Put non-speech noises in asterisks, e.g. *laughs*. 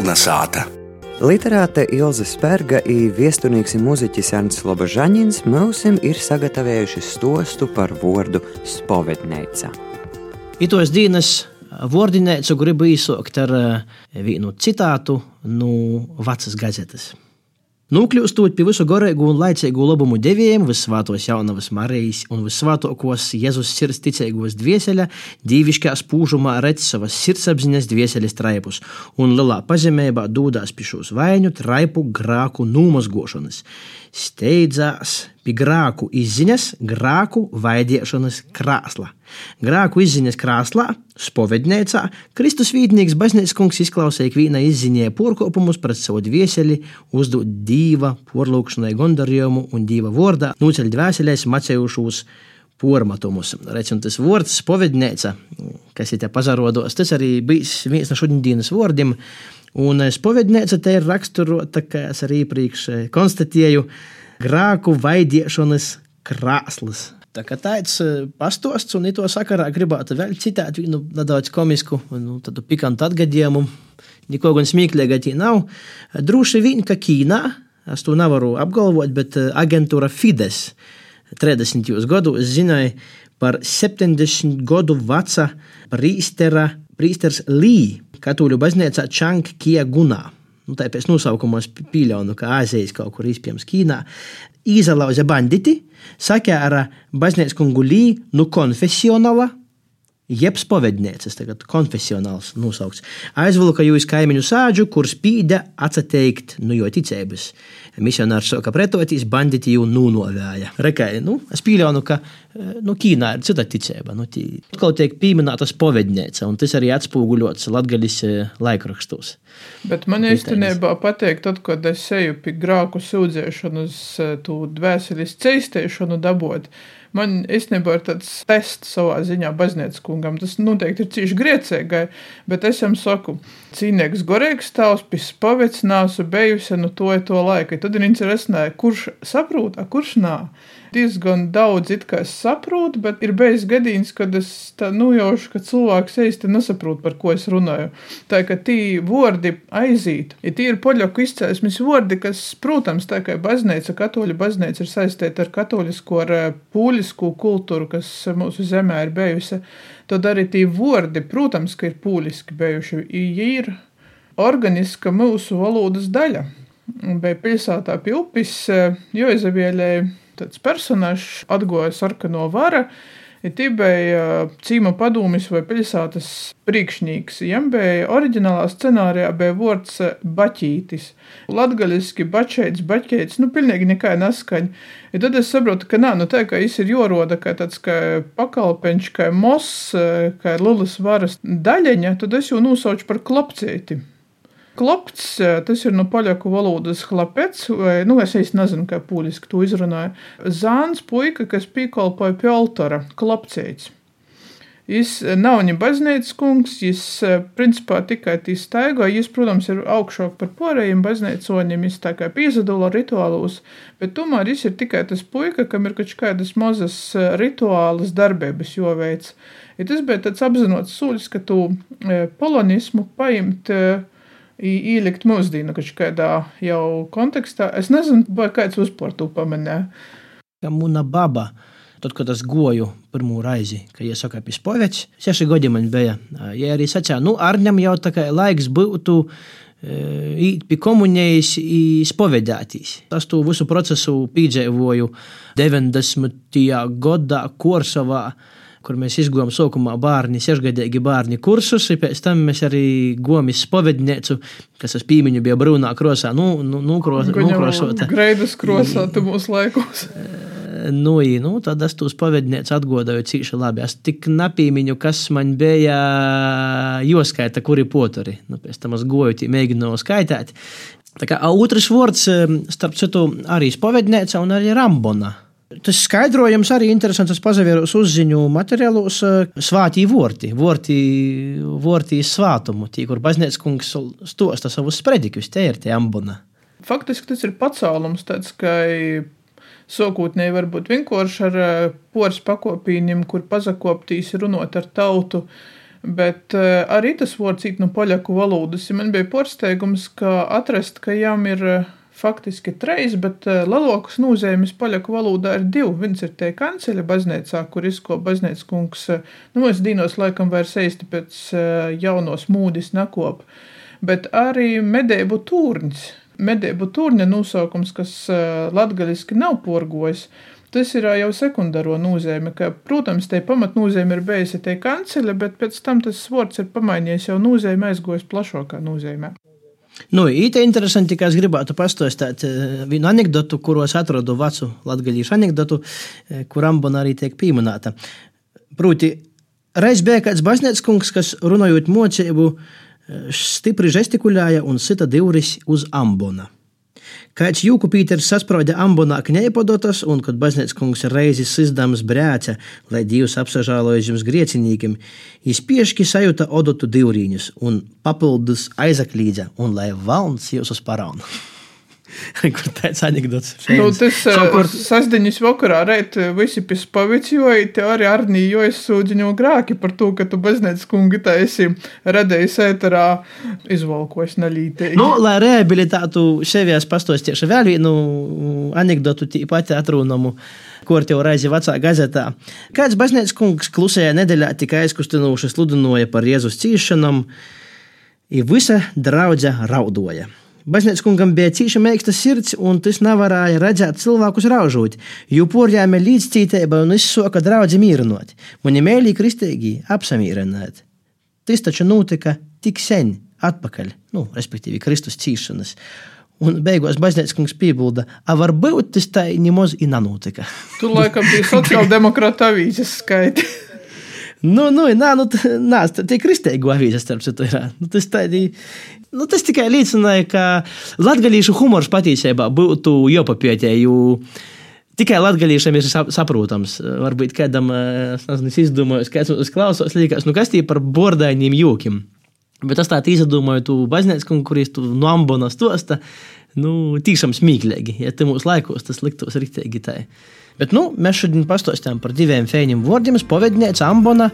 Kolna sāta. Literāte Ilze Spērga un viesturnieks un mūziķis Ernsts Lobažaņins mums ir sagatavojuši stostu par vārdu spovedneica. Itos dienas vārdinēcu gribu īsākt ar vienu citātu no vecas gazetes. Nokļūstot pie visu garīgu un laicīgu labumu devējiem, visvētos jaunavas Marijas un visvētokos Jēzus sirds ticīgos dvieseļa, dīvišķā spūžumā redz savas sirdsapziņas dvieseļas traipus un lielā pazemībā dūdās pie šos vainu traipu grāku nūmazgošanas. Steidzās pie grāku izziņas, grāku vaidiešanas krāsla. Grāku izziņas krāslā, spovednēcā, Kristus vītnieks baznīcas kungs izklausīja vīna izziņē porkopumus pret savu dvieseli, uzdot dīva porlūkšanai gondarījumu un dīva vordā nūceļ dvēselēs macējušos pormatumus. Recim, tas vārds spovednēca, kas ir te pazarodos, tas arī bijis viens no šodienas vārdiem. Un spovednēca te ir raksturota, kā es arī iepriekš konstatēju, grāku vaidiešanas krāslas. Tā kā tāds pastosts, un to sakarā gribētu vēl citēt vienu nedaudz komisku, nu, tādu pikantu atgadījumu. Neko gan smieklīga tie nav. Droši vien, ka Ķīnā, es to nevaru apgalvot, bet aģentūra Fides 30. gados zināja par 70 gadu veca prīstera, prīsters Lī, katoļu baznīcā Čankija Gunā. Nu, tā pēc nosaukumos pīļaunu, ka Āzijas kaut kur izpējams Ķīnā. Izalauza banditi, sakāra baznīcas kungu Lī, nu konfesionāla, jeb spovednieces, tagad konfesionāls nosaukts. Aizvilka jūs kaimiņu sāģu, kur spīda atsateikt no nu, jo ticības. Misionārs sāka pretoties, banditi jau nūnovēja. Rekai, nu, es pieļauju, ka nu, Ķīnā ir cita ticība. Nu, tī, kaut tiek pieminēta spovedniece, un tas arī atspoguļots latgaļas laikrakstos. Bet man īstenībā patīk, tad, kad es eju pie grāku sūdzēšanas, tu dvēseles ceistēšanu dabot. Man īstenībā ir tāds tests savā ziņā baznīcas kungam. Tas noteikti ir cīši griecīgai, bet es jums saku, cīnieks gorīgs tavs, pis pavec nāsu bejusi no to to laika. Tad ir interesanti, kurš saprot, a kurš nav diezgan daudz it kā es saprotu, bet ir bijis gadījums, kad es tā nojaušu, ka cilvēks īsti nesaprot, par ko es runāju. Tā kā tī vārdi aizīt, ja tie ir poļaku izcēlesmes vārdi, kas, protams, tā kā baznīca, katoļa baznīca ir saistīta ar katolisko, ar eh, pūlisku kultūru, kas mūsu zemē ir bijusi, tad arī tie vārdi, protams, ka ir pūliski bijuši, ir organiska mūsu valodas daļa. Bija pilsētā pie upes, eh, jo Izabēlēja tāds personāžs atgoja sarkano vara. Ir tibēja cīma padomis vai pilsētas priekšnieks. Jam bija oriģinālā scenārijā bija vārds baķītis. Latgaliski bačēts, baķēts, nu pilnīgi nekā neskaņa. Ja tad es saprotu, ka nā, nu tā kā viņš ir joroda kā tāds kā pakalpeņš, kā mos, kā lulas varas daļaņa, tad es jau nosaucu par klapcēti. Klopts, tas ir no poļaku valodas chlapets, vai, nu, es īsti nezinu, kā pūļiski to izrunāja. Zāns puika, kas pīkolpoja pie altora, klopcēts. Viņš nav ne baznīcas kungs, viņš principā tikai staigā. Viņš, protams, ir augšāk par pārējiem baznīcoņiem, viņš tā kā piezadula rituālos, bet tomēr viņš ir tikai tas puika, kam ir kaut kādas mazas rituālas darbības joveic. Ja tas bija tāds apzinots soļs, ka tu polonismu paimt ielikt mūsdienu kādā jau kontekstā. Es nezinu, vai kāds uzpār to pamanīja. Kā mūna baba. Tad, kad es goju pirmo reizi, kad viņa saka, ka spēļš, seši gadi man bija. Ja arī sacīja, nu, Arņam jau tā kā laiks būtu īt pie komunijas, izpovedēties. Es to visu procesu piedzīvoju 90. gadā Korsavā kur mēs izgājām sākumā bērni, sešgadīgi bērni kursus, pēc tam mēs arī gājām uz spovednīcu, kas ar pīmiņu bija brūnā krosā, nu, nu, nu, kros, nu krosota. Greidas krosā tu mūsu laikos. *laughs* Nu, nu, tad es tos pavedniecības atgādāju cīši labi. Es tik napīmiņu, kas man bija joskaita, kuri poturi. Nu, pēc tam es goju, mēģināju skaitīt. Tā kā otrs vārds, starp citu, arī spovednīca un arī rambona. Tas skaidrojums arī interesants. Es pazavieros uzziņu materiālos eh, svātī vorti, vorti, vorti svātumu, tī, kur baznīcas kungs stosta savus spredikus, te ir tie ambuna. Faktiski tas ir pacēlums tāds, ka sākotnēji varbūt vienkārši ar eh, poras pakopīniem, kur pazakoptīs runot ar tautu, Bet uh, arī tas vārds ir no poļaku valodas. Man bija pārsteigums, ka atrast, ka jām ir faktiski treis, bet uh, lielākas nozīmes poļaku valodā ir divi. Viens ir tie kanceļa baznīcā, kur izko baznīcas kungs, uh, nu, es dīnos laikam vairs eisti pēc uh, jaunos mūdis nakop, bet arī medēbu tūrņs. Medēbu tūrņa nosaukums, kas latgaliski nav porgojis. Tas ir jau sekundāro nozīme, ka, protams, te pamatnozīme ir bijusi tie kanceļa, bet pēc tam tas vārds ir pamainījies jau nozīme, aizgojis plašākā nozīmē. Nu, īte interesanti, ka es gribētu pastāstīt vienu anekdotu, kuros atradu vecu latgaļīšu anekdotu, kur ambona arī tiek pieminēta. Proti, reiz bija kāds baznīcas kungs, kas runājot mocību, stipri žestikulēja un sita divris uz ambona. Kāds jūku Pīters sasprāda ambonā kneipodotas, un kad baznīcas kungs reizi sizdams brēca, lai Dievs apsažālojas jums griecinīkiem, viņš pieški sajūta odotu divrīņus un papildus aizaklīdza, un lai valns jūs uz paraunu. *laughs* Kur tāds anekdots? Nu, tas Šokur... sasdiņas vakarā reit visi pie spavicjoja, te arī arnījojas sūdziņo grāki par to, ka tu baznēc kungi tā esi radējis ēterā izvalkos nalītē. Nu, lai rehabilitātu sevi, es pastostiešu vēl vienu anekdotu tīpati atrūnamu kur jau reizi vecā gazetā. Kāds baznīcas kungs klusējā nedēļā tikai aizkustinoši sludināja par Jēzus cīšanām, un visa draudze raudoja. Baznīcas kungam bija cīņa mēkstas sirds, un tas nevarēja redzēt cilvēkus raužot, jo porjāme līdzcītība un izsoka draudzi mīrinot. Mani mēlī kristīgi apsamīrināt. Tas taču notika tik sen atpakaļ, nu, respektīvi Kristus cīšanas. Un beigās baznīcas kungs piebilda, ka varbūt tas tā nemaz ir nenotika. Tu laikam biji sociāldemokrāta avīzes skaiti. *laughs* Nu, nu, nā, nu, nā, tie kristēgu avīzes, starp citu, ir. Nu, tas tādi, nu, tas tikai liecināja, ka latgalīšu humors patiesībā būtu jopapētē, jo tikai latgalīšam ir saprotams. Varbūt kādam, es nezinu, izdomājos, kāds mums klausās, liekas, nu, kas tie par bordainiem jūkiem. Bet es tā izdomāju, tu baznīcas konkurīs, tu no ambonas tosta, nu, tīšām smīklīgi, ja te mūsu laikos tas liktos riktīgi tai. Bet nu, mēs šodien pastāstījām par diviem fēņiem vārdiem - spovedniece, ambona